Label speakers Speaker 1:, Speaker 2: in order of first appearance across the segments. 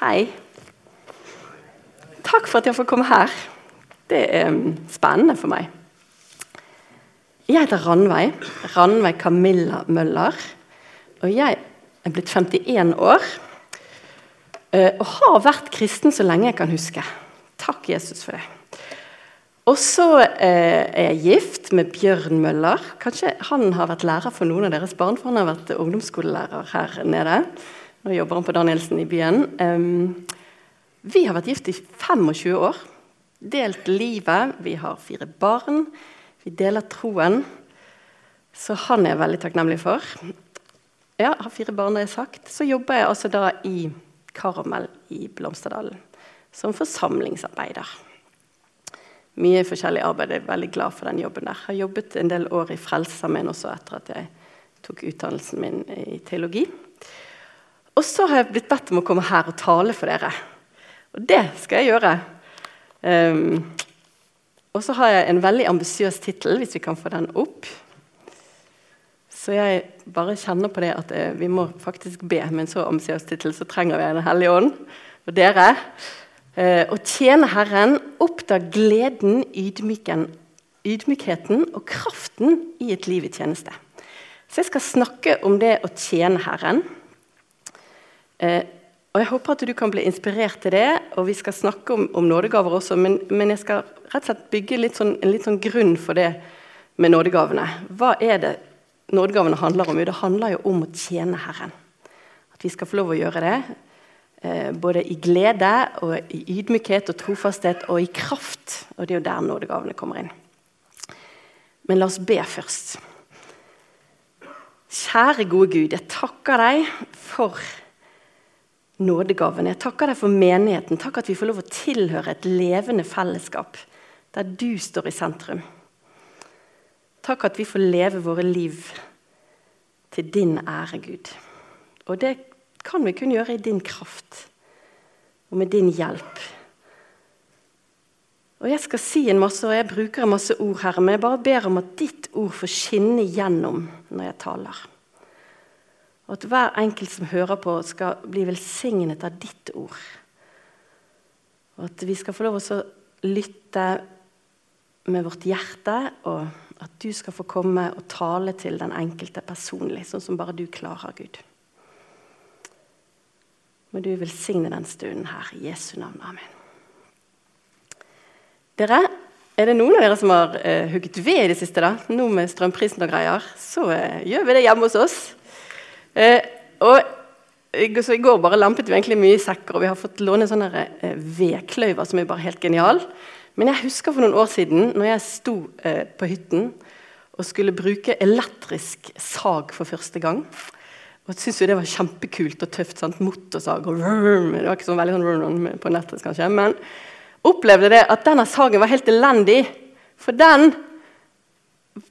Speaker 1: Hei. Takk for at jeg får komme her. Det er mm, spennende for meg. Jeg heter Ranveig. Ranveig Camilla Møller. Og jeg er blitt 51 år. eh, Og har vært kristen så lenge jeg kan huske. Takk, Jesus, for det. Og så eh, er jeg gift med Bjørn Møller. Kanskje han har vært lærer for noen av deres barn, for han har vært ungdomsskolelærer her nede. Nå jobber han på Danielsen i byen. Vi har vært gift i 25 år. Delt livet. Vi har fire barn. Vi deler troen. Så han er jeg veldig takknemlig for. Ja, har fire barn, det er sagt. Så jobber jeg altså da i Karmel i Blomsterdalen som forsamlingsarbeider. Mye forskjellig arbeid. Jeg er veldig glad for den jobben der. Har jobbet en del år i Frelsesarmeen også etter at jeg tok utdannelsen min i teologi. Og så har jeg blitt bedt om å komme her og tale for dere. Og det skal jeg gjøre. Um, og så har jeg en veldig ambisiøs tittel, hvis vi kan få den opp. Så jeg bare kjenner på det at eh, vi må faktisk be med en så ambisiøs tittel, så trenger vi Den hellige ånd og dere. Uh, å tjene Herren, oppdag gleden, ydmyken, ydmykheten og kraften i et liv i tjeneste. Så jeg skal snakke om det å tjene Herren. Eh, og Jeg håper at du kan bli inspirert til det, og vi skal snakke om, om nådegaver også. Men, men, jeg skal rett og slett bygge litt sånn, en litt sånn grunn for det med nådegavene. Hva er det nådegavene handler om? Jo, det handler jo om å tjene Herren. At vi skal få lov å gjøre det. Eh, både i glede, og i ydmykhet og trofasthet og i kraft. Og det er jo der nådegavene kommer inn. Men la oss be først. Kjære gode Gud, jeg takker deg for nådegaven. Jeg takker deg for menigheten. Takk at vi får lov å tilhøre et levende fellesskap der du står i sentrum. Takk at vi får leve våre liv til din ære, Gud. Og det kan vi kun gjøre i din kraft og med din hjelp. Og Jeg skal si en masse, og jeg bruker en masse ord her, men jeg bare ber om at ditt ord får skinne gjennom når jeg taler. Og at hver enkelt som hører på, skal bli velsignet av ditt ord. Og at vi skal få lov til å lytte med vårt hjerte, og at du skal få komme og tale til den enkelte personlig, sånn som bare du klarer, Gud. Må du velsigne den stunden her. I Jesu navn. Amen. Dere, er det noen av dere som har uh, hugget ved i det siste? da? Nå med strømprisen og greier, så uh, gjør vi det hjemme hos oss. Eh, og så I går bare lampet vi egentlig mye i sekker, og vi har fått låne sånne eh, vedkløyver som er bare helt genial. Men jeg husker for noen år siden når jeg sto eh, på hytten og skulle bruke elektrisk sag for første gang. Og syntes jo det var kjempekult og tøft. sant? Motorsag og vrm. Det var ikke sånn veldig sånn på elektrisk, kanskje. Men opplevde det at denne sagen var helt elendig. For den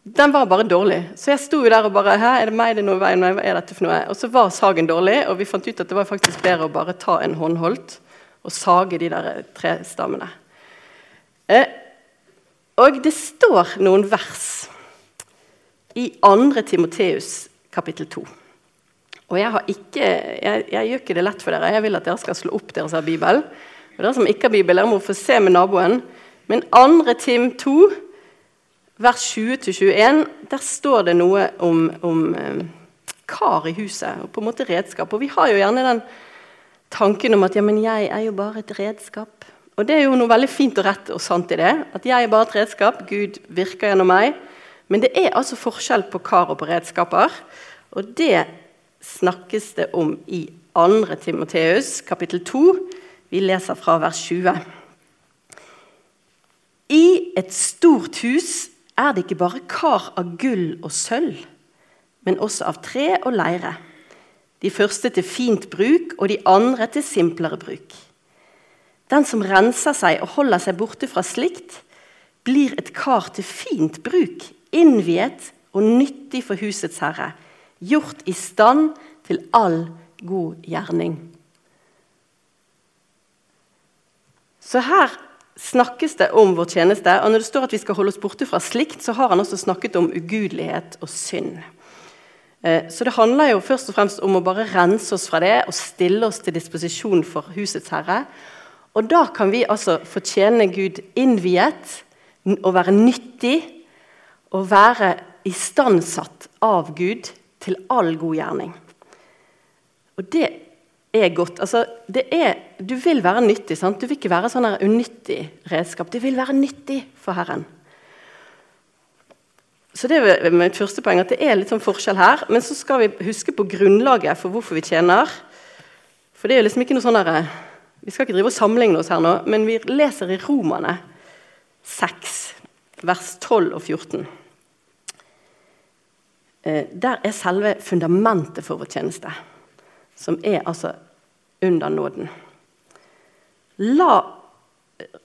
Speaker 1: den var bare dårlig. Så jeg sto jo der og bare Hæ, er det meg det er noe veien med? Hva er dette for noe? Og så var sagen dårlig, og vi fant ut at det var faktisk bedre å bare ta en håndholdt og sage de der trestammene. Eh, og det står noen vers i 2. Timoteus kapittel 2. Og jeg, har ikke, jeg, jeg, gjør ikke det lett for dere. Jeg vil at dere skal slå opp deres Bibel. Og dere som ikke har Bibel, dere må få se med naboen. Men 2. Tim 2 vers 20-21, der står det noe om, om eh, kar i huset og på en måte redskap. Og vi har jo gjerne den tanken om at ja, men jeg er jo bare et redskap. Og det er jo noe veldig fint og rett og sant i det. At jeg er bare et redskap. Gud virker gjennom meg. Men det er altså forskjell på kar og på redskaper. Og det snakkes det om i 2. Timoteus kapittel 2. Vi leser fra vers 20. I et stort hus er det ikke bare kar av gull og sølv, men også av tre og leire. De første til fint bruk, og de andre til simplere bruk. Den som renser seg og holder seg borte fra slikt, blir et kar til fint bruk, innviet og nyttig for husets herre, gjort i stand til all god gjerning. Så her snakkes det om vår tjeneste. Og når det står at vi skal holde oss borte fra slikt, så har han også snakket om ugudelighet og synd. Eh, så det handler jo først og fremst om å bare rense oss fra det og stille oss til disposisjon for husets herre. Og da kan vi altså fortjene Gud innviet og være nyttig og være istandsatt av Gud til all god gjerning. Og det er godt. Altså, er, du vil være nyttig. Sant? Du vil ikke være sånn unyttig redskap. Du vil være nyttig for Herren. Så Det er mitt første poeng, at det er litt sånn forskjell her. Men så skal vi huske på grunnlaget for hvorfor vi tjener. For det er liksom ikke noe sånn der, Vi skal ikke drive og sammenligne oss her nå, men vi leser i Romane 6, vers 12 og 14. Eh, der er selve fundamentet for vår tjeneste, som er altså under nåden. La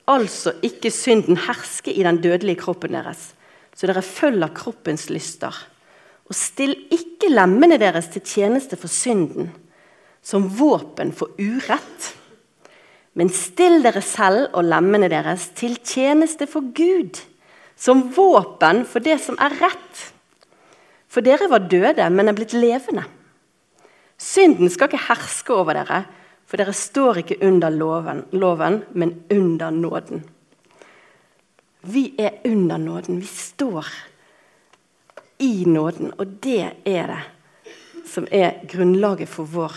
Speaker 1: altså ikke synden herske i den dødelige kroppen deres så dere følger kroppens lyster. Og still ikke lemmene deres til tjeneste for synden, som våpen for urett. Men still dere selv og lemmene deres til tjeneste for Gud, som våpen for det som er rett. For dere var døde, men er blitt levende. Synden skal ikke herske over dere, for dere står ikke under loven, loven men under nåden. Vi er under nåden. Vi står i nåden, og det er det som er grunnlaget for vår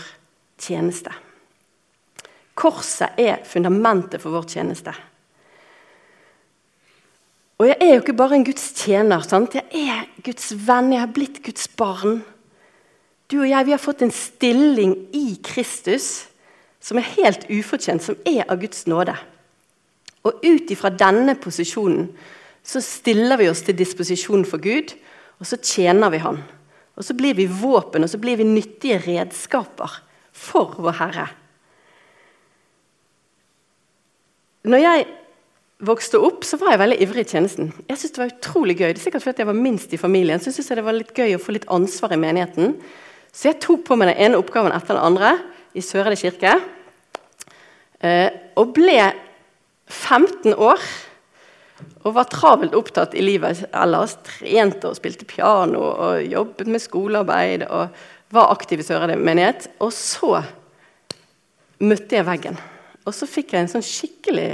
Speaker 1: tjeneste. Korset er fundamentet for vår tjeneste. Og jeg er jo ikke bare en Guds tjener. Sant? Jeg er Guds venn, jeg har blitt Guds barn. Du og jeg vi har fått en stilling i Kristus som er helt ufortjent, som er av Guds nåde. Og ut ifra denne posisjonen så stiller vi oss til disposisjon for Gud, og så tjener vi Han. Og så blir vi våpen, og så blir vi nyttige redskaper for vår Herre. Når jeg vokste opp, så var jeg veldig ivrig i tjenesten. Jeg synes Det var utrolig gøy. Det er sikkert fordi jeg var minst i familien. Så synes jeg det var litt gøy å få litt ansvar i menigheten. Så jeg tok på meg den ene oppgaven etter den andre i Søreide kirke. Eh, og ble 15 år og var travelt opptatt i livet ellers. Trente og spilte piano og jobbet med skolearbeid og var aktiv i Søreide menighet. Og så møtte jeg veggen. Og så fikk jeg en sånn skikkelig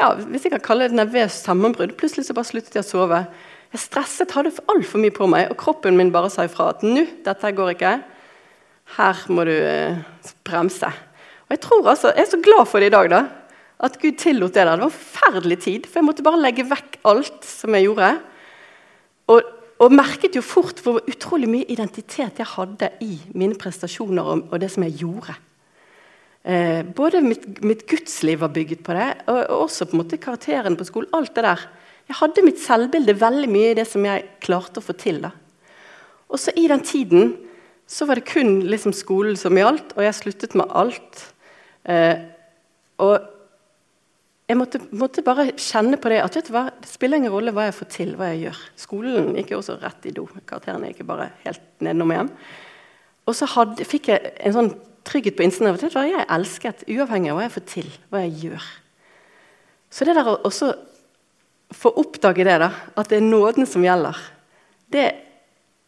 Speaker 1: ja, hvis jeg kan kalle det nervøst sammenbrudd. Plutselig så bare sluttet jeg å sove. Jeg stresset, hadde altfor mye på meg, og kroppen min bare sa ifra at nå, dette går ikke. Her må du eh, bremse. Og Jeg tror altså, jeg er så glad for det i dag, da at Gud tillot det der. Det var forferdelig tid, for jeg måtte bare legge vekk alt som jeg gjorde. Og, og merket jo fort hvor utrolig mye identitet jeg hadde i mine prestasjoner og, og det som jeg gjorde. Eh, både mitt, mitt, gudsliv var bygget på det, og, og, også på en måte karakteren på skolen. alt det der. Jeg hadde mitt selvbilde veldig mye i det som jeg klarte å få til. da. Og så i den tiden så var det kun liksom skolen som gjaldt, og jeg sluttet med alt. Eh, og jeg måtte, måtte, bare kjenne på det at vet du hva, det spiller ingen rolle hva jeg får til, hva jeg gjør. Skolen gikk jo også rett i do. Karakterene gikk bare helt nedenom igjen. Og så hadde, fikk jeg en sånn trygghet på innsiden av at jeg elsket, uavhengig av hva jeg får til, hva jeg gjør. Så det der også få oppdage det, da, at det er nåden som gjelder, det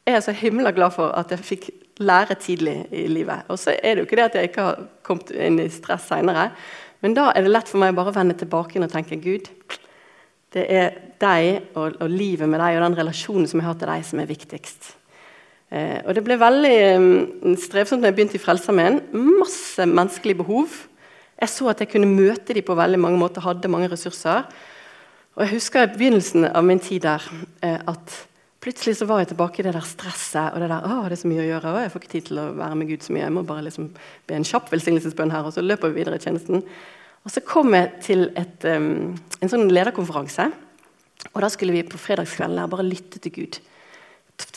Speaker 1: er jeg så himla glad for at jeg fikk lære tidlig i livet. Og så er det jo ikke det at jeg ikke har kommet inn i stress seinere. Men da er det lett for meg bare å vende tilbake og tenke Gud, det er deg og, og, livet med deg og den relasjonen som jeg har til deg, som er viktigst. Eh, og Det ble veldig um, strevsomt når jeg begynte i Frelsesarmeen. Masse menneskelige behov. Jeg så at jeg kunne møte dem på veldig mange måter, hadde mange ressurser. Og Jeg husker i begynnelsen av min tid der eh, at plutselig så var jeg tilbake i det der stresset og det der, å, det er så mye å gjøre. og Jeg får ikke tid til å være med Gud så mye. Jeg må bare liksom be en kjapp velsignelsesbønn her, og så løper vi videre i tjenesten. Og Så kom jeg til et, um, en sånn lederkonferanse. Og Da skulle vi på fredagskvelden bare lytte til Gud.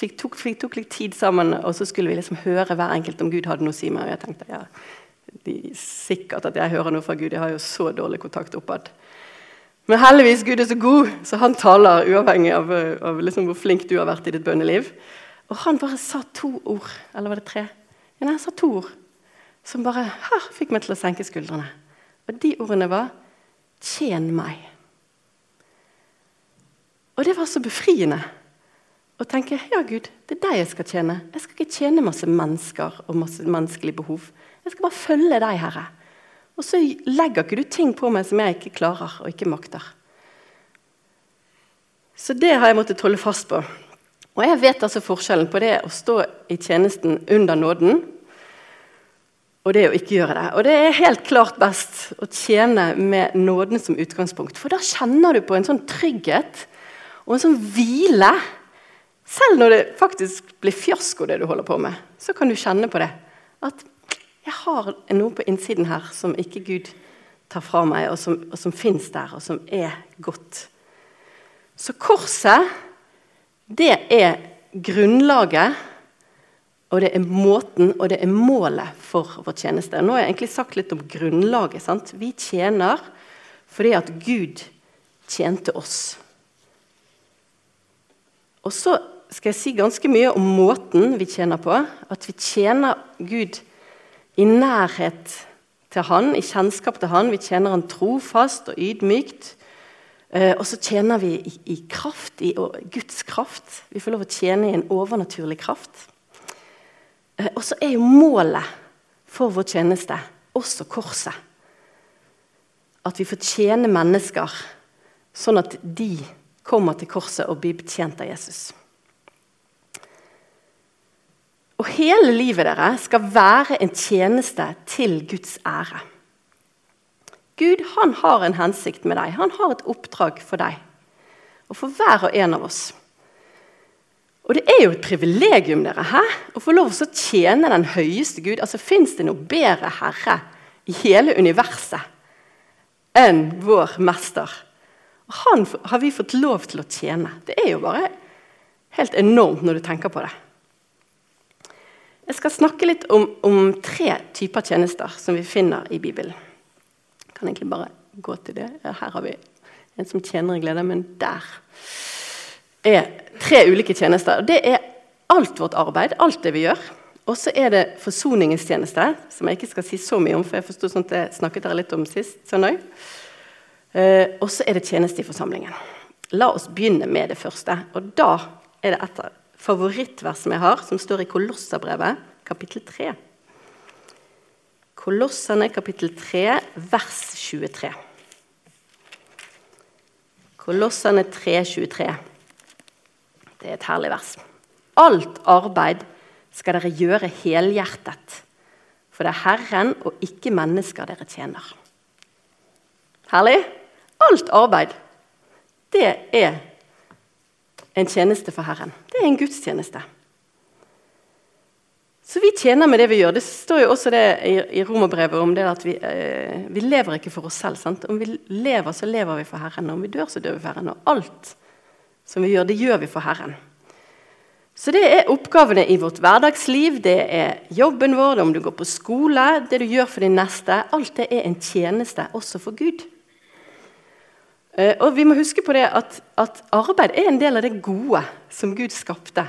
Speaker 1: Vi tok, vi tok, litt tid sammen, og så skulle vi liksom høre hver enkelt om Gud hadde noe å si meg. Og jeg tenkte ja, de, sikkert at jeg hører noe fra Gud. Jeg har jo så dårlig kontakt oppad. Men heldigvis Gud er så god, så han taler uavhengig av, av liksom hvor flink du har vært i ditt bønneliv. Og han bare sa to ord. Eller var det tre? Ja, han sa to ord som bare her, fikk meg til å senke skuldrene. Og de ordene var 'tjen meg'. Og det var så befriende. å tenke ja Gud, det er deg jeg skal tjene. Jeg skal ikke tjene masse mennesker og masse menneskelige behov. Jeg skal bare følge deg, Herre. Og så legger ikke du ting på meg som jeg ikke klarer og ikke makter. Så det har jeg måttet holde fast på. Og jeg vet altså forskjellen på det å stå i tjenesten under nåden og det å ikke gjøre det. Og det er helt klart best å tjene med nåden som utgangspunkt. For da kjenner du på en sånn trygghet og en sånn hvile. Selv når det faktisk blir fiasko, det du holder på med, så kan du kjenne på det. At jeg har noe på innsiden her som ikke Gud tar fra meg, og som, og som fins der, og som er godt. Så korset, det er grunnlaget og det er måten og det er målet for vår tjeneste. Nå har jeg egentlig sagt litt om grunnlaget. Sant? Vi tjener fordi at Gud tjente oss. Og så skal jeg si ganske mye om måten vi tjener på. At vi tjener Gud i nærhet til Han, i kjennskap til Han. Vi tjener Han trofast og ydmykt. Eh, og så tjener vi i, i kraft, i Guds kraft. Vi får lov å tjene i en overnaturlig kraft. Eh, og så er jo målet for vår tjeneste også korset. At vi får tjene mennesker sånn at de kommer til korset og blir betjent av Jesus. Og hele livet deres skal være en tjeneste til Guds ære. Gud han har en hensikt med deg. Han har et oppdrag for deg og for hver og en av oss. Og det er jo et privilegium dere, hæ? å få lov til å tjene den høyeste Gud. Altså, Fins det noe bedre herre i hele universet enn vår mester? Og Han har vi fått lov til å tjene. Det er jo bare helt enormt når du tenker på det. Jeg skal snakke litt om, om tre typer tjenester som vi finner i Bibelen. Jeg kan egentlig bare gå til det. Her har vi en som tjener i glede, men der er tre ulike tjenester. Det er alt vårt arbeid, alt det vi gjør. Og så er det forsoningens tjeneste, som jeg ikke skal si så mye om, for jeg forstod at jeg snakket dere litt om sist søndag. Eh, og så er det tjeneste i forsamlingen. La oss begynne med det første. Og da er det et av favorittversene jeg har, som står i Kolosserbrevet, kapittel 3. Kolossene kapittel 3, vers 23. Kolossene 3, 23. Det er et herlig vers. Alt arbeid skal dere gjøre helhjertet, for det er Herren og ikke mennesker dere tjener. Herlig? Alt arbeid, det er en tjeneste for Herren. Det er en gudstjeneste. Så vi tjener med det vi gjør. Det står jo også det i, romerbrevet om det at vi, eh, vi, lever ikke for oss selv. Sant? Om vi lever, så lever vi for Herren. Om vi dør, så dør vi for Herren. Og alt som vi gjør, det gjør vi for Herren. Så det er oppgavene i vårt hverdagsliv, det er jobben vår, om du går på skole, det du gjør for din neste. Alt det er en tjeneste også for Gud. Eh, og vi må huske på det at, at arbeid er en del av det gode som Gud skapte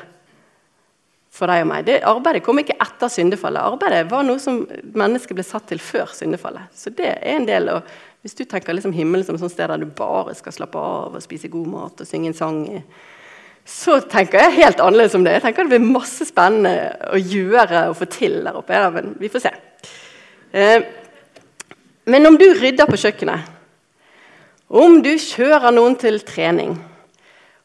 Speaker 1: for deg og meg. Det Arbeidet kom ikke etter syndefallet. Arbeidet var noe som mennesket ble satt til før syndefallet. Så det er en del, av, Hvis du tenker liksom himmelen som et sted der du bare skal slappe av og spise god mat og synge en sang så tenker jeg helt annerledes om det. Jeg tenker Det blir masse spennende å gjøre og få til der oppe. Men vi får se. Eh, men om du rydder på kjøkkenet, om du kjører noen til trening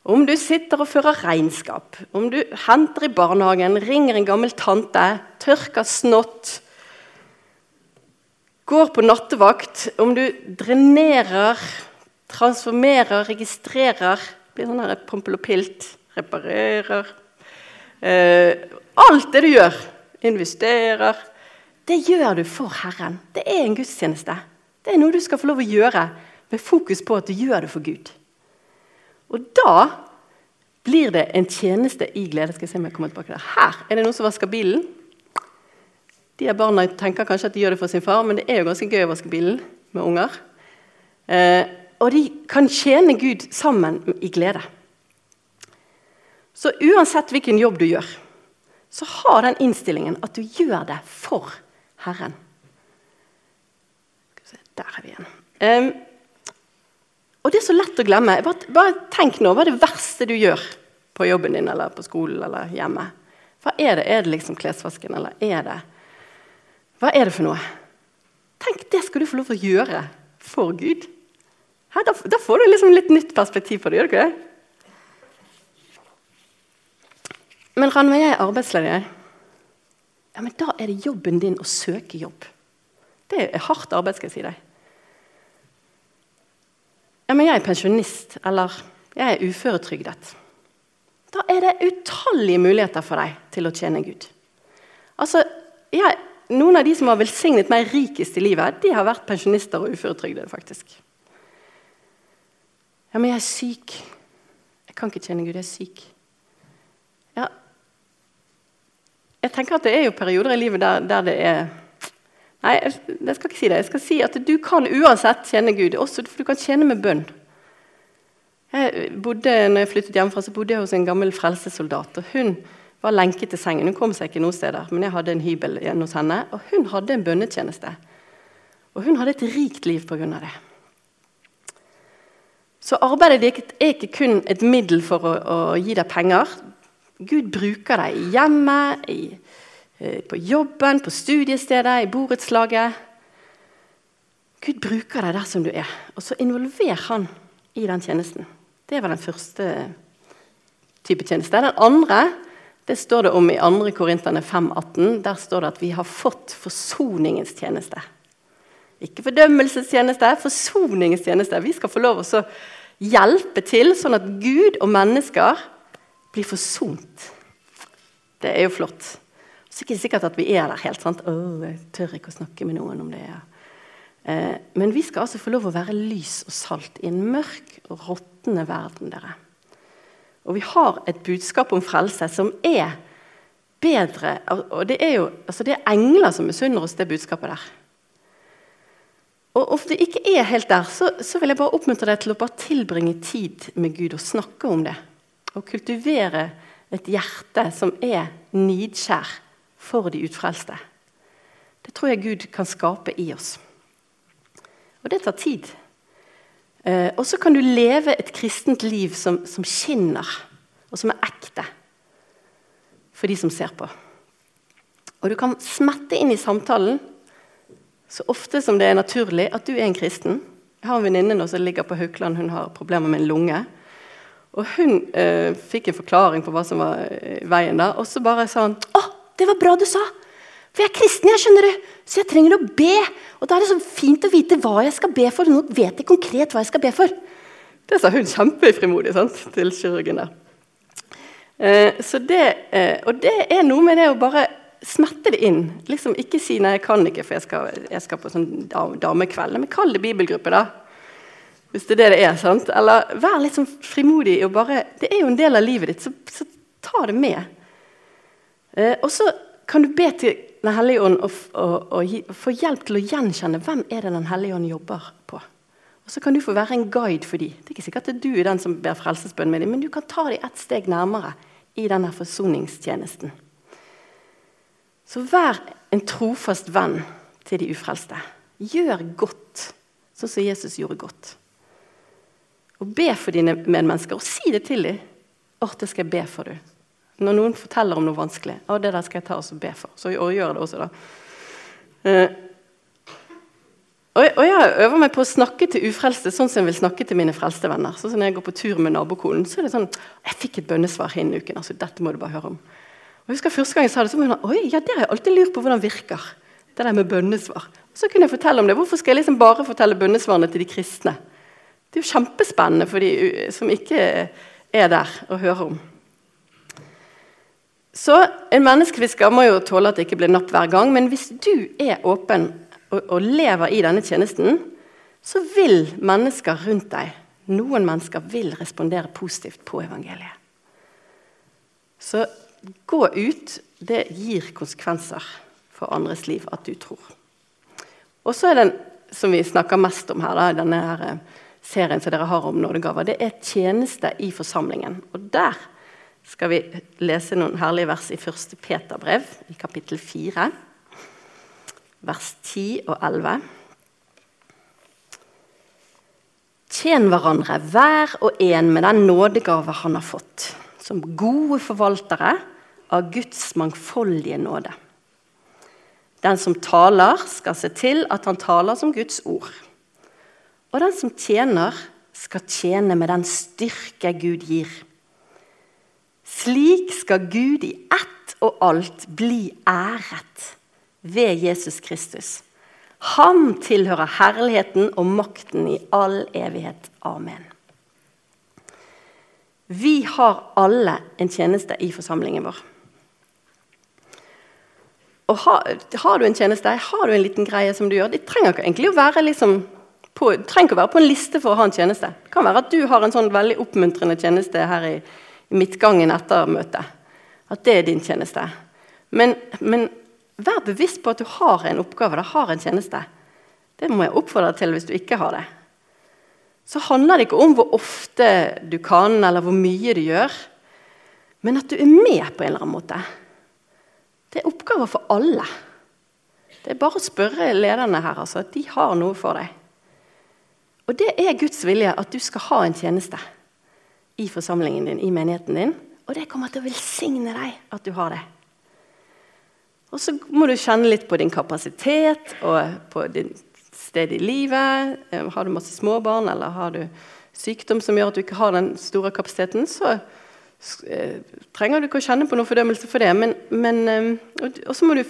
Speaker 1: om du sitter og fører regnskap, om du henter i barnehagen, ringer en gammel tante, tørker snott, går på nattevakt, om du drenerer, transformerer, registrerer Blir sånn her pompel og pilt, reparerer eh, Alt det du gjør, investerer Det gjør du for Herren. Det er en gudstjeneste. Det er noe du skal få lov å gjøre med fokus på at du gjør det for Gud. Og da blir det en tjeneste i glede. Skal jeg se om jeg kommer tilbake der. Her er det noen som vasker bilen. De her barna tenker kanskje at de gjør det for sin far, men det er jo ganske gøy å vaske bilen med unger. Eh, og de kan tjene Gud sammen i glede. Så uansett hvilken jobb du gjør, så har den innstillingen at du gjør det for Herren. Der er vi igjen. Um, og det er så lett å glemme. Bare, bare tenk nå, Hva er det verste du gjør på jobben din eller på skolen eller hjemme. Hva er det? Er det liksom klesvasken, eller er det Hva er det for noe? Tenk, det skal du få lov til å gjøre for Gud. Her, da, da, får du liksom litt nytt perspektiv på det, gjør du ikke det? Men Ranveig, jeg er arbeidsledig. Ja, men da er det jobben din å søke jobb. Det er hardt arbeid, skal jeg si deg. Ja, men jeg er pensjonist, eller jeg er uføretrygdet. Da er det utallige muligheter for deg til å tjene Gud. Altså, jeg, Noen av de som har velsignet meg rikest i livet, de har vært pensjonister og uføretrygdede. faktisk. Ja, men jeg er syk. Jeg kan ikke tjene Gud. Jeg er syk. Ja, jeg tenker at Det er jo perioder i livet der, der det er Nei, jeg, skal ikke si det. Jeg skal si at du kan uansett tjene Gud, også, for du kan tjene med bønn. Jeg bodde, når jeg flyttet hjemmefra, så bodde jeg hos en gammel frelsesoldat. og Hun var lenket til sengen. Hun kom seg ikke noen steder, men jeg hadde en hybel igjen hos henne. Og hun hadde en bønnetjeneste. Og hun hadde et rikt liv pga. det. Så arbeidet er ikke kun et middel for å, å gi deg penger. Gud bruker deg i hjemmet, i, på jobben, på studiestedet, i borettslaget. Gud bruker deg der som du er, og så involver han i den tjenesten. Det var den første type tjeneste. Den andre det står det om i 2. Korinterne 5,18. Der står det at vi har fått forsoningens tjeneste. Ikke fordømmelsestjeneste, forsoningens tjeneste. Vi skal få lov å hjelpe til, sånn at Gud og mennesker blir forsont. Det er jo flott. Så er det ikke sikkert at vi er der helt. sant? Oh, jeg tør ikke å snakke med noen om det. Eh, men vi skal altså få lov å være lys og salt i en mørk og råtnende verden. dere. Og vi har et budskap om frelse som er bedre Og det er jo altså det er engler som misunner oss det budskapet der. Og Om det ikke er helt der, så, så vil jeg bare oppmuntre deg til å bare tilbringe tid med Gud og snakke om det. Og kultivere et hjerte som er nidskjær for de utfrelste. Det tror jeg Gud kan skape i oss. Og det tar tid. Eh, og så kan du leve et kristent liv som, som, skinner, og som er ekte for de som ser på. Og du kan smette inn i samtalen så ofte som det er naturlig at du er en kristen. Jeg har en venninne som ligger på Haukeland, hun har problemer med en lunge. Og hun eh, fikk en forklaring på hva som var eh, veien da, og så bare sa hun Å, det var bra du sa! For jeg er kristen, jeg, skjønner du, så jeg trenger å be. Og da er det så fint å vite hva jeg skal be for. Nå vet jeg konkret hva jeg skal be for. Det sa hun kjempefrimodig sant, til kirurgen der. Eh, det, eh, og det er noe med det å bare smette det inn. Liksom Ikke si 'nei, jeg kan ikke, for jeg skal, jeg skal på sånn damekveld'. Men kall det bibelgruppe, da. Hvis det er det det er. sant? Eller vær litt sånn frimodig. og bare, Det er jo en del av livet ditt, så, så ta det med. Eh, og så kan du be til Den hellige ånd og, og, få hjelp til å gjenkjenne hvem er det Den hellige ånd jobber på. Og Så kan du få være en guide for dem. Det er ikke sikkert at du er den som ber frelsesbønn med dem, men du kan ta dem et steg nærmere i denne forsoningstjenesten. Så vær en trofast venn til de ufrelste. Gjør godt, sånn som Jesus gjorde godt. Og be for dine medmennesker, og si det til dem. 'Å, det skal jeg be for du. Når noen forteller om noe vanskelig, og det der skal jeg ta og be for. Så og gjør det også, da. Og, og, jeg øver meg på å snakke til ufrelste sånn som jeg vil snakke til mine frelste venner. Sånn som Når jeg går på tur med nabokonen, så er det sånn 'Jeg fikk et bønnesvar innen uken. altså Dette må du bare høre om.' Og jeg husker Første gang jeg sa det, så var hun oi, ja, det har jeg alltid lurt på hvordan det virker. Det der med bønnesvar. Så kunne jeg fortelle om det. Hvorfor skal jeg liksom bare fortelle bønnesvarene til de kristne? Det er jo kjempespennende for de som ikke er der og hører om. Så En menneskefisker må jo tåle at det ikke blir napp hver gang, men hvis du er åpen og, og lever i denne tjenesten, så vil mennesker rundt deg, noen mennesker, vil respondere positivt på evangeliet. Så gå ut. Det gir konsekvenser for andres liv at du tror. Og så er den som vi snakker mest om her, da, denne her serien som dere har om nådegaver, det er tjeneste i forsamlingen. Og der skal vi lese noen herlige vers i 1. Peterbrev, i kapittel 4, vers 10 og 11. Tjen hverandre, hver og en med den nådegave han har fått, som gode forvaltere av Guds mangfoldige nåde. Den som taler, skal se til at han taler som Guds ord. Og den som tjener, skal tjene med den styrke Gud gir. Slik skal Gud i ett og alt bli æret ved Jesus Kristus. Han tilhører herligheten og makten i all evighet. Amen. Vi har alle en tjeneste i forsamlingen vår. Og har, har, du en tjeneste, har du en liten greie som du gjør Det trenger ikke egentlig å være, liksom på, trenger ikke å være på en liste for å ha en tjeneste. Det kan være at du har en sånn veldig oppmuntrende tjeneste her i, i midtgangen etter møtet. At det er din tjeneste. Men, men vær bevisst på at du har en oppgave, du har en tjeneste. Det må jeg oppfordre deg til hvis du ikke har det. Så handler det ikke om hvor ofte du kan, eller hvor mye du gjør, men at du er med på en eller annen måte. Det er oppgaver for alle. Det er bare å spørre lederne her. altså. De har noe for deg. Og det er Guds vilje at du skal ha en tjeneste i forsamlingen din, i menigheten din. Og det kommer til å velsigne deg at du har det. Og så må du kjenne litt på din kapasitet og på din sted i livet. Eh, har du masse småbarn eller har du sykdom som gjør at du ikke har den store kapasiteten, så Eh, trenger du ikke å kjenne på noen fordømmelse for det. Men, men, eh, og så må du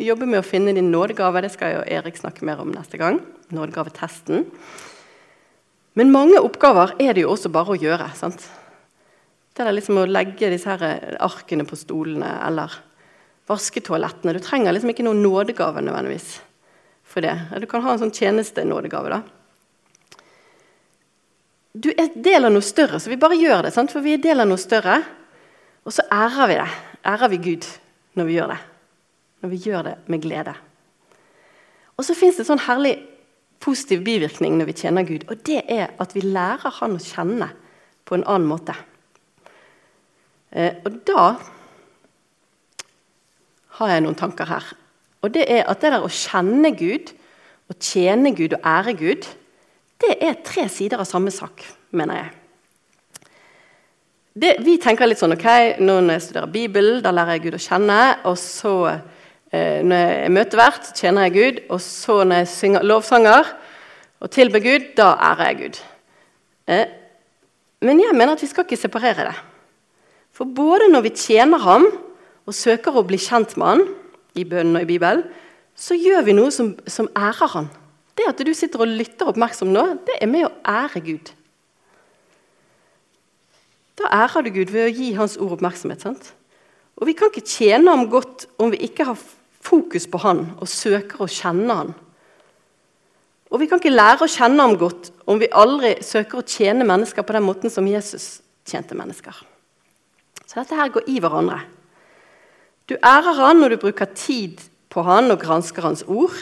Speaker 1: jobbe med å finne din nådegave. Det skal jo Erik snakke mer om neste gang. Nådegavetesten. Men mange oppgaver er det jo også bare å gjøre. sant? Det er liksom å legge disse her arkene på stolene eller vaske toalettene. Du trenger liksom ikke noen nådegave nødvendigvis for det. Du kan ha en sånn tjenestenådegave. da du er del av noe større, så vi bare gjør det. Sant? For vi er del av noe større. Og så ærer vi det. Ærer vi Gud når vi gjør det. Når vi gjør det med glede. Og så fins det sånn herlig positiv bivirkning når vi tjener Gud. Og det er at vi lærer Han å kjenne på en annen måte. Eh, og da har jeg noen tanker her. Og det er at det der å kjenne Gud, å tjene Gud og ære Gud det er tre sider av samme sak, mener jeg. Det, vi tenker litt sånn ok, Når jeg studerer Bibelen, da lærer jeg Gud å kjenne. Og så, når jeg møter vert, tjener jeg Gud. Og så, når jeg synger lovsanger og tilber Gud, da ærer jeg Gud. Eh, men jeg mener at vi skal ikke separere det. For både når vi tjener ham og søker å bli kjent med han i bønnen og i Bibelen, så gjør vi noe som, som ærer ham. Det at du sitter og lytter oppmerksom nå, det er med å ære Gud. Da ærer du Gud ved å gi Hans ord oppmerksomhet. sant? Og Vi kan ikke tjene ham godt om vi ikke har fokus på han og søker å kjenne han. Og vi kan ikke lære å kjenne ham godt om vi aldri søker å tjene mennesker på den måten som Jesus tjente mennesker. Så dette her går i hverandre. Du ærer han når du bruker tid på han og gransker hans ord.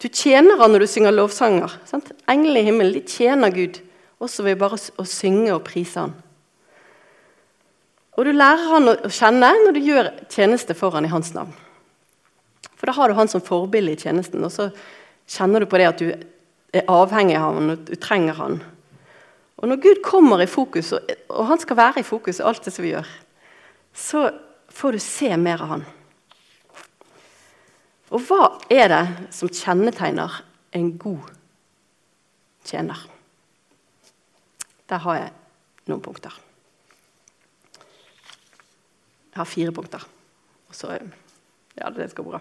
Speaker 1: Du tjener han når du synger lovsanger. Sant? Englene i himmelen de tjener Gud også ved bare å synge og prise han. Og du lærer han å kjenne når du gjør tjeneste for han i hans navn. For da har du han som forbilde i tjenesten, og så kjenner du på det at du er avhengig av han, og du trenger han. Og når Gud kommer i fokus, og han skal være i fokus i alt det som vi gjør, så får du se mer av han. Og hva er det som kjennetegner en god tjener? Der har jeg noen punkter. Jeg har fire punkter. Og så Ja, det skal bra.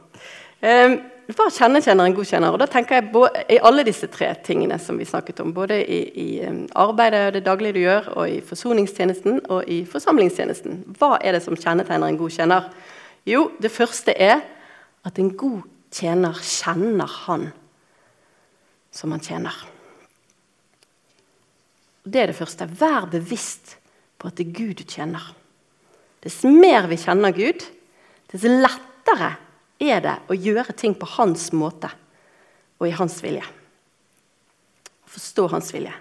Speaker 1: Eh, hva kjenner en god kjenner? Og da tenker jeg både, I alle disse tre tingene som vi snakket om, både i, i arbeidet og det daglige du gjør, og i forsoningstjenesten og i forsamlingstjenesten, hva er det som kjennetegner en god kjenner? Jo, det første er at en god tjener kjenner han som han tjener. Det er det første. Vær bevisst på at det er Gud du kjenner. Dess mer vi kjenner Gud, dess lettere er det å gjøre ting på hans måte og i hans vilje. Forstå hans vilje.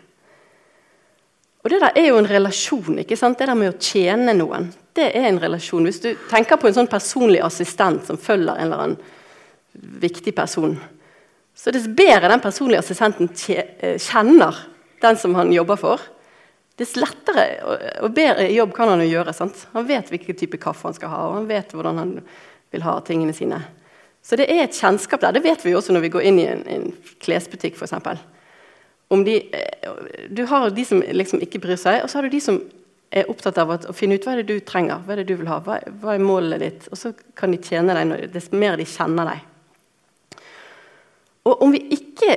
Speaker 1: Og Det der er jo en relasjon. ikke sant? Det der med å tjene noen. Det er en relasjon. Hvis du tenker på en sånn personlig assistent som følger en eller annen viktig person, så dess bedre den personlige assistenten eh, kjenner den som han jobber for, dess lettere og bedre jobb kan han jo gjøre. Sant? Han vet hvilken type kaffe han skal ha, og han vet hvordan han vil ha tingene sine. Så det er et kjennskap der. Det vet vi også når vi går inn i en, en klesbutikk, f.eks. De, eh, du har de som liksom ikke bryr seg, og så har du de som er opptatt av å finne ut hva er det du trenger, hva er det du vil ha, hva, hva er målet ditt. Og så kan de tjene deg dess mer de kjenner deg. Og om vi ikke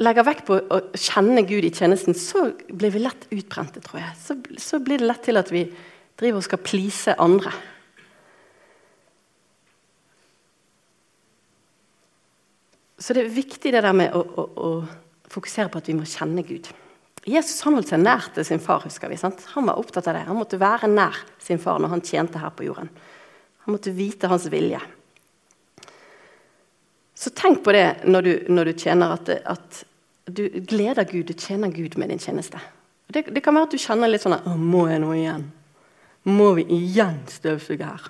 Speaker 1: legger vekt på å kjenne Gud i tjenesten, så blir vi lett utbrente, tror jeg. Så, så blir det lett til at vi driver og skal please andre. Så det er viktig det der med å, å, å fokusere på at vi må kjenne Gud. Jesus han holdt seg nær til sin far. husker vi, sant? Han var opptatt av det. Han måtte være nær sin far når han tjente her på jorden. Han måtte vite hans vilje. Så tenk på det når du, når du tjener, at, at, du gleder Gud, du tjener Gud med din tjeneste. Det, det kan være at du kjenner litt sånn at, Må jeg nå igjen? Må vi igjen støvsuge her?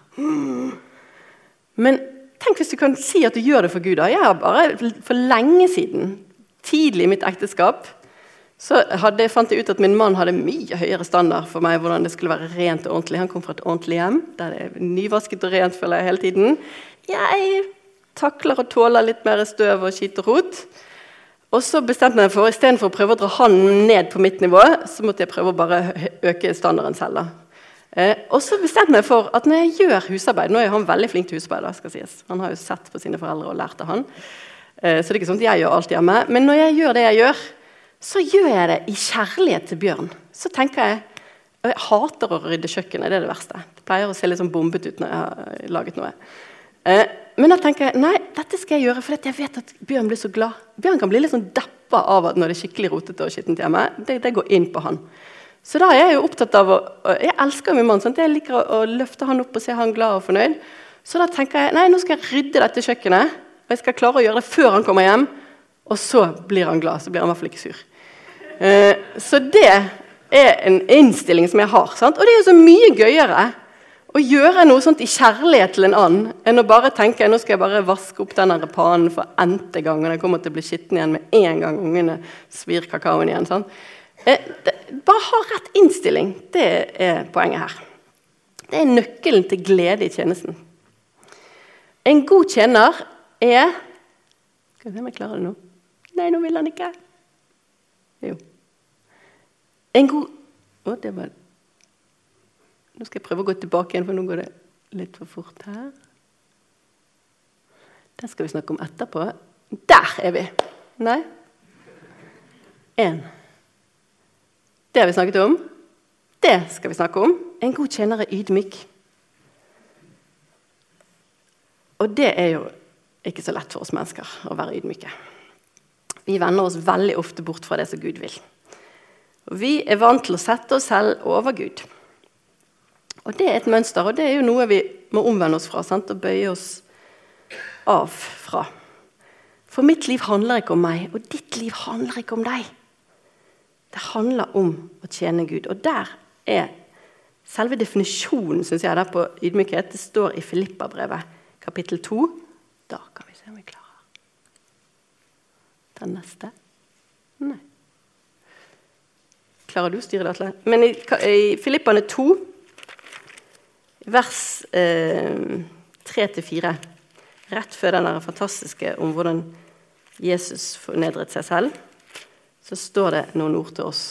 Speaker 1: Men tenk hvis du kan si at du gjør det for Gud. da. Jeg har bare for lenge siden, tidlig i mitt ekteskap, så hadde, fant jeg ut at min mann hadde mye høyere standard for meg hvordan det skulle være rent og ordentlig. Han kom fra et ordentlig hjem der det er nyvasket og rent føler jeg hele tiden. Jeg takler og tåler litt mer støv og skitt og rot. Og så bestemte jeg meg for istedenfor å prøve å dra han ned på mitt nivå, så måtte jeg prøve å bare øke standarden selv. Eh, og så bestemte jeg for at når jeg gjør husarbeid Nå er han veldig flink til husarbeid. skal sies. Han har jo sett på sine foreldre og lært av han. Eh, så det er ikke sånn at jeg gjør alt hjemme. Men når jeg gjør det jeg gjør, så gjør jeg det i kjærlighet til Bjørn. Så tenker jeg Jeg hater å rydde kjøkkenet. Det er det verste. Det pleier å se litt sånn bombet ut når jeg har laget noe. Eh, men da tenker jeg nei, dette skal jeg gjøre for jeg vet at Bjørn blir så glad. Bjørn kan bli litt sånn deppa av at når det er skikkelig rotete og skittent hjemme. Det, det, går inn på han. Så da er jeg jo opptatt av å, Jeg elsker min mann. Sant? Jeg liker å, løfte han opp og se han glad og fornøyd. Så da tenker jeg nei, nå skal jeg rydde dette kjøkkenet. Og jeg skal klare å gjøre det før han kommer hjem. Og så blir han glad. Så blir han i hvert fall ikke sur. Eh, så det er en innstilling som jeg har. Sant? Og det er jo så mye gøyere å gjøre noe sånt i kjærlighet til en annen enn å bare tenke nå skal jeg bare vaske opp denne panen for n-te gang, og den kommer til å bli skitten igjen med en gang ungene svir kakaoen igjen. Sant? Eh, det, bare ha rett innstilling. Det er poenget her. Det er nøkkelen til glede i tjenesten. En god tjener er Skal vi se om jeg klarer det nå. Nei, nå vil han ikke. Jo. En god Å, det var Nå skal jeg prøve å gå tilbake igjen, for nå går det litt for fort her. Det skal vi snakke om etterpå. Der er vi! Nei? Én. Det har vi snakket om. Det skal vi snakke om. En god tjener er ydmyk. Og det er jo ikke så lett for oss mennesker å være ydmyke. Vi vender oss veldig ofte bort fra det som Gud vil. Og vi er vant til å sette oss selv over Gud. Og Det er et mønster, og det er jo noe vi må omvende oss fra sant? og bøye oss av fra. For mitt liv handler ikke om meg, og ditt liv handler ikke om deg. Det handler om å tjene Gud. Og der er selve definisjonen synes jeg, der på ydmykhet. Det står i Filippa-brevet, kapittel 2. Da kan vi se om vi klarer Den neste. Nei. Klarer du å styre det, Atle? Men i, i Filippane 2, vers eh, 3-4, rett før den fantastiske om hvordan Jesus fornedret seg selv, så står det noen ord til oss.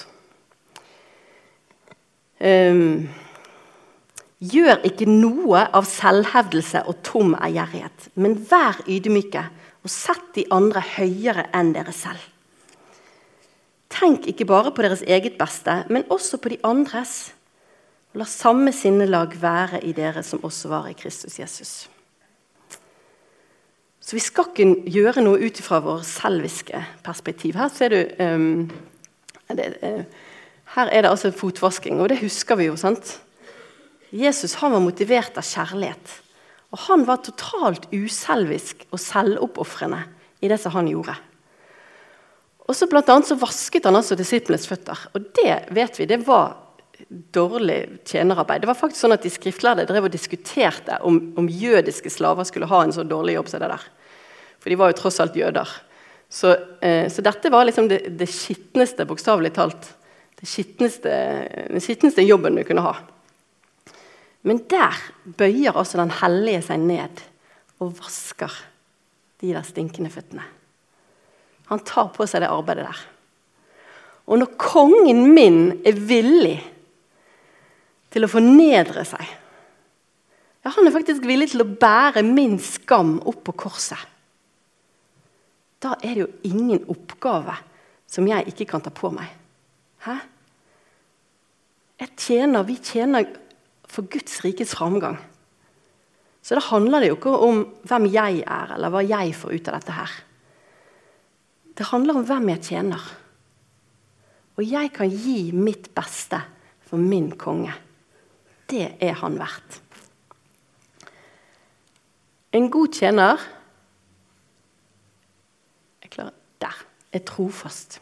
Speaker 1: Um, Gjør ikke noe av selvhevdelse og tom ærgjerrighet, men vær ydmyke og sett de andre høyere enn dere selv. Tenk ikke bare på deres eget beste, men også på de andres. La samme sinnelag være i dere som også var i Kristus Jesus. Så vi skal ikke gjøre noe ut fra vår selviske perspektiv. Her ser du um, det, uh, Her er det altså fotvasking, og det husker vi jo. sant? Jesus han var motivert av kjærlighet. Og han var totalt uselvisk og selvoppofrende i det som han gjorde. Og så blant annet så vasket han altså disiplenes føtter. Og det vet vi, det var dårlig tjenerarbeid. Det var faktisk sånn at De skriftlærde drev og diskuterte om, om, jødiske slaver skulle ha en så dårlig jobb som det der. For de var jo tross alt jøder. Så, eh, så dette var liksom det, det skitneste, bokstavelig talt, det skittneste den skitneste jobben du kunne ha. Men der bøyer altså den hellige seg ned og vasker de der stinkende føttene. Han tar på seg det arbeidet der. Og når kongen min er villig til å fornedre seg ja, Han er faktisk villig til å bære min skam opp på korset. Da er det jo ingen oppgave som jeg ikke kan ta på meg. Hæ? Jeg tjener, Vi tjener for Guds rikes framgang. Så da handler det jo ikke om hvem jeg er, eller hva jeg får ut av dette her. Det handler om hvem jeg tjener. Og jeg kan gi mitt beste for min konge. Det er han verdt. En god tjener Jeg klarer Der. Er trofast.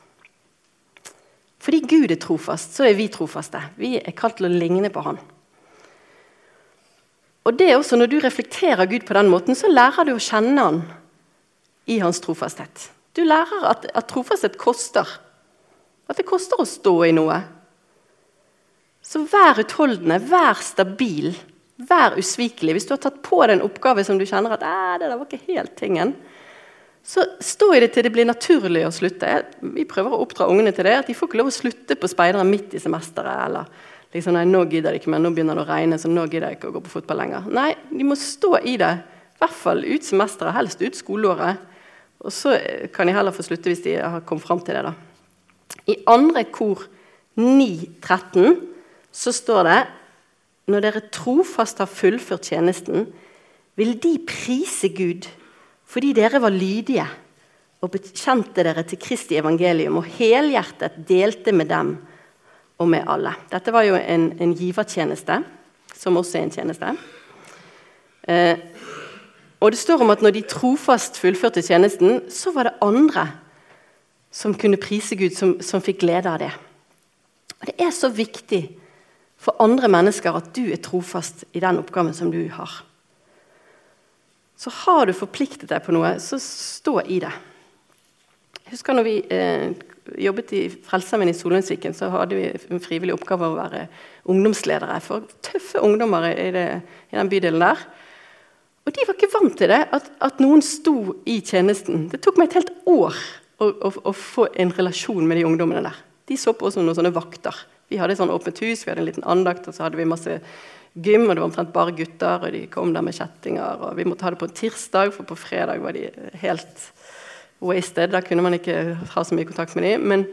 Speaker 1: Fordi Gud er trofast, så er vi trofaste. Vi er kalt til å ligne på Han. Og det er også Når du reflekterer Gud på den måten, så lærer du å kjenne Han i hans trofasthet. Du lærer at, at trofasthet koster. At det koster å stå i noe. Så vær utholdende, vær stabil, vær usvikelig. Hvis du har tatt på deg en oppgave som du kjenner at det der var ikke helt tingen, så stå i det til det blir naturlig å slutte. Vi prøver å oppdra ungene til det. At de får ikke lov å slutte på speideren midt i semesteret. eller liksom, nei, nå gidder de ikke mer, nå begynner det å regne, så nå gidder jeg ikke å gå på fotball lenger. Nei, de må stå i det. I hvert fall ut semesteret, helst ut skoleåret. Og så kan de heller få slutte hvis de har kommet fram til det. da. I andre kor 9.13 så står det når dere trofast har fullført tjenesten, vil de prise Gud fordi dere var lydige og bekjente dere til Kristi evangelium og helhjertet delte med dem og med alle. Dette var jo en, en givertjeneste, som også er en tjeneste. Eh, og det står om at når de trofast fullførte tjenesten, så var det andre som kunne prise Gud, som, som fikk glede av det. Og Det er så viktig for andre mennesker at du er trofast i den oppgaven som du har. Så har du forpliktet deg på noe, så stå i det. Jeg husker når vi eh, jobbet i Frelsesarmeen i Solundsviken, så hadde vi en frivillig oppgave å være ungdomsledere for tøffe ungdommer i, det, i den bydelen der. Og de var ikke vant til det, at, at, noen sto i tjenesten. Det tok meg et helt år å, å, å, få en relasjon med de ungdommene der. De så på oss som noen sånne vakter. Vi hadde sånn åpent hus, vi hadde en liten andakt, og så hadde vi masse gym, og det var omtrent bare gutter, og de kom der med kjettinger. og Vi måtte ha det på en tirsdag, for på fredag var de helt wasted. Da kunne man ikke ha så mye kontakt med dem. Men,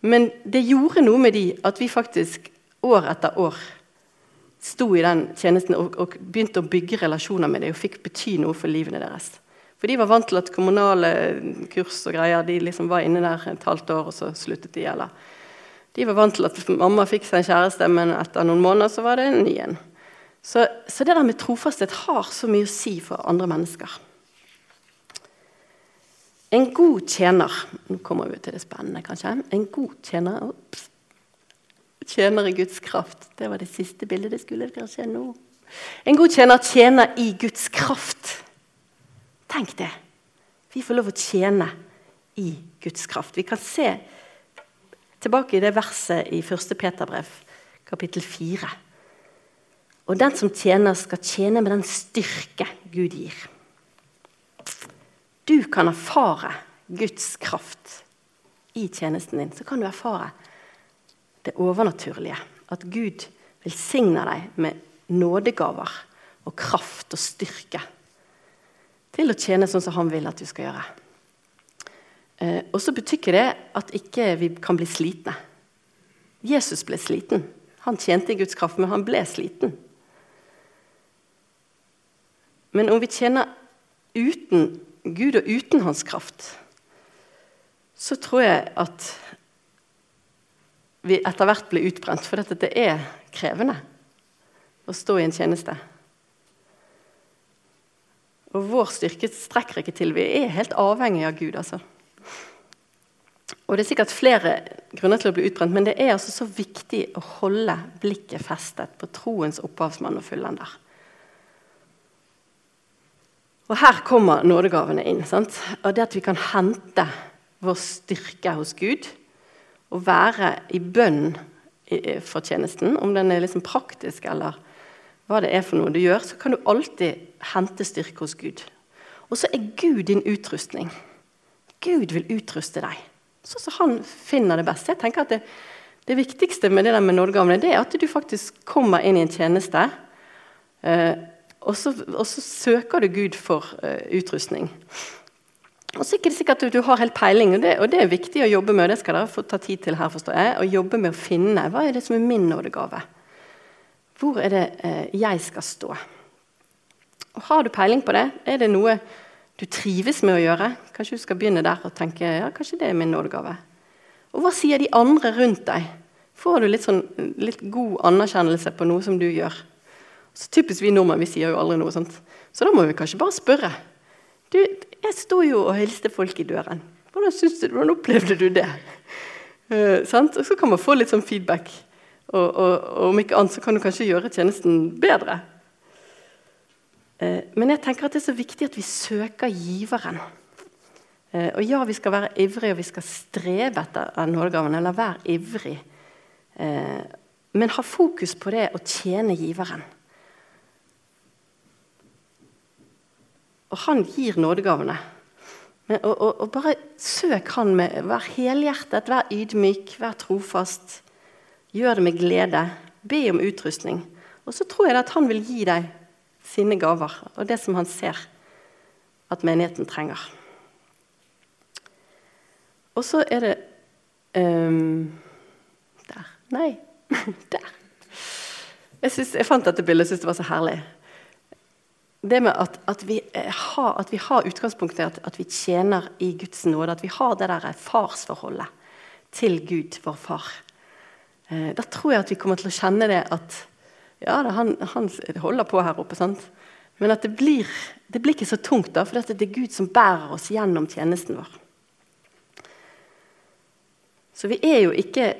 Speaker 1: men det gjorde noe med de at vi faktisk år etter år sto i den tjenesten og, og begynte å bygge relasjoner med dem og fikk bety noe for livene deres. For de var vant til at kommunale kurs og greier de liksom var inne der et halvt år, og så sluttet de. eller De var vant til at mamma fikk seg en kjæreste, men etter noen måneder så var det en ny en. Så, så, det der med trofasthet har så mye å si for andre mennesker. En god tjener Nå kommer vi til det spennende, kanskje. En god tjener Ops. Tjener i Guds kraft. Det var det siste bildet. Det skulle kanskje nå. En god tjener tjener i Guds kraft. Tenk det. Vi får lov å tjene i Guds kraft. Vi kan se tilbake i det verset i 1. Peterbrev, kapittel 4. Og den som tjener, skal tjene med den styrke Gud gir. Du kan erfare Guds kraft i tjenesten din. Så kan du erfare det overnaturlige. At Gud velsigner deg med nådegaver og kraft og styrke til å tjene sånn som han vil at du skal gjøre. Eh, og så betyr det at ikke vi kan bli slitne. Jesus ble sliten. Han tjente Guds kraft, men han ble sliten. Men om vi tjener uten Gud og uten hans kraft, så tror jeg at vi etter hvert blir utbrent. For dette, det er krevende å stå i en tjeneste. Og vår styrke strekker ikke til. Vi er helt avhengig av Gud. altså. Og Det er sikkert flere grunner til å bli utbrent, men det er altså så viktig å holde blikket festet på troens opphavsmann og fullender. Og her kommer nådegavene inn. Sant? Og det at vi kan hente vår styrke hos Gud og være i bønn for tjenesten, om den er liksom praktisk eller hva det er for noe du gjør, så kan du alltid hente styrke hos Gud. Og så er Gud din utrustning. Gud vil utruste deg sånn som han finner det best. Jeg tenker at det, det viktigste med det der med nådegavene det er at du faktisk kommer inn i en tjeneste, eh, og, så, og, så, søker du Gud for eh, utrustning. Og så er det ikke sikkert at du har helt peiling, og det, og det, er viktig å jobbe med. Det skal dere få ta tid til her, forstår jeg, å jobbe med å finne hva er det som er min nådegave. Hvor er det eh, jeg skal stå? Og Har du peiling på det? Er det noe du trives med å gjøre? Kanskje du skal begynne der og tenke ja, kanskje det er min nådegave. Og hva sier de andre rundt deg? Får du litt, sånn, litt god anerkjennelse på noe som du gjør? Så Typisk vi nordmenn vi sier jo aldri noe sånt. Så da må vi kanskje bare spørre. Du, jeg sto jo og hilste folk i døren. Hvordan, du, hvordan opplevde du det? Uh, og så kan man få litt sånn feedback. Og, og, og, om ikke annet så kan du kanskje gjøre tjenesten bedre. Uh, men jeg tenker at det er så viktig at vi søker giveren. Uh, og ja, vi skal være ivrige, og vi skal strebe etter nådegaven, eller være ivrig. men ha fokus på det å tjene giveren. Og han gir nådegavene. Men, og, og, og, bare søk han med Vær helhjertet, vær ydmyk, vær trofast. Gjør det med glede. Be om utrustning. Og så tror jeg at han vil gi deg sine gaver og det som han ser at menigheten trenger. Og så er det um, Der. Nei. der. Jeg, synes, jeg fant dette bildet og syntes det var så herlig det med at, at, vi eh, har, at, vi har, utgangspunktet at, at vi tjener i Guds nåde. At vi har det der farsforholdet til Gud, vår far. Eh, da tror jeg at vi kommer til å kjenne det at Ja, han, han, holder på her oppe, sant? men at det blir, det blir ikke så tungt, da, for det er Gud som bærer oss gjennom tjenesten vår. Så vi er jo ikke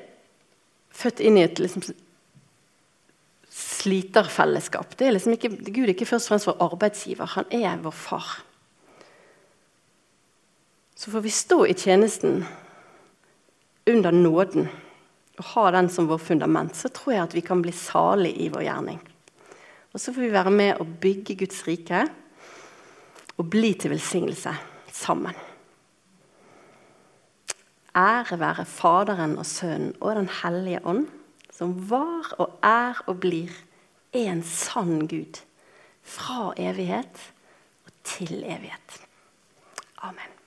Speaker 1: født inn i et liksom, sliterfellesskap. Det er liksom ikke, Gud er ikke først og fremst vår arbeidsgiver, han er vår far. Så får vi stå i tjenesten under nåden og ha den som vår fundament, så tror jeg at vi kan bli salig i vår gjerning. Og så får vi være med å bygge Guds rike og bli til velsignelse sammen. Ære være Faderen og Sønnen og Den hellige ånd som var og er og blir en sann Gud. Fra evighet og til evighet. Amen.